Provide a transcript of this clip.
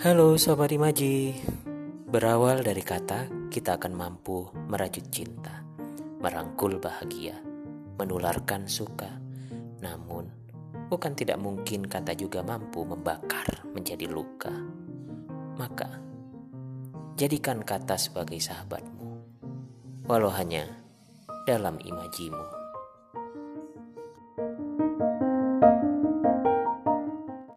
Halo Sobat Imaji. Berawal dari kata kita akan mampu merajut cinta Merangkul bahagia Menularkan suka. Namun bukan tidak mungkin kata juga mampu membakar menjadi luka. Maka jadikan kata sebagai sahabatmu Walau hanya dalam imajimu.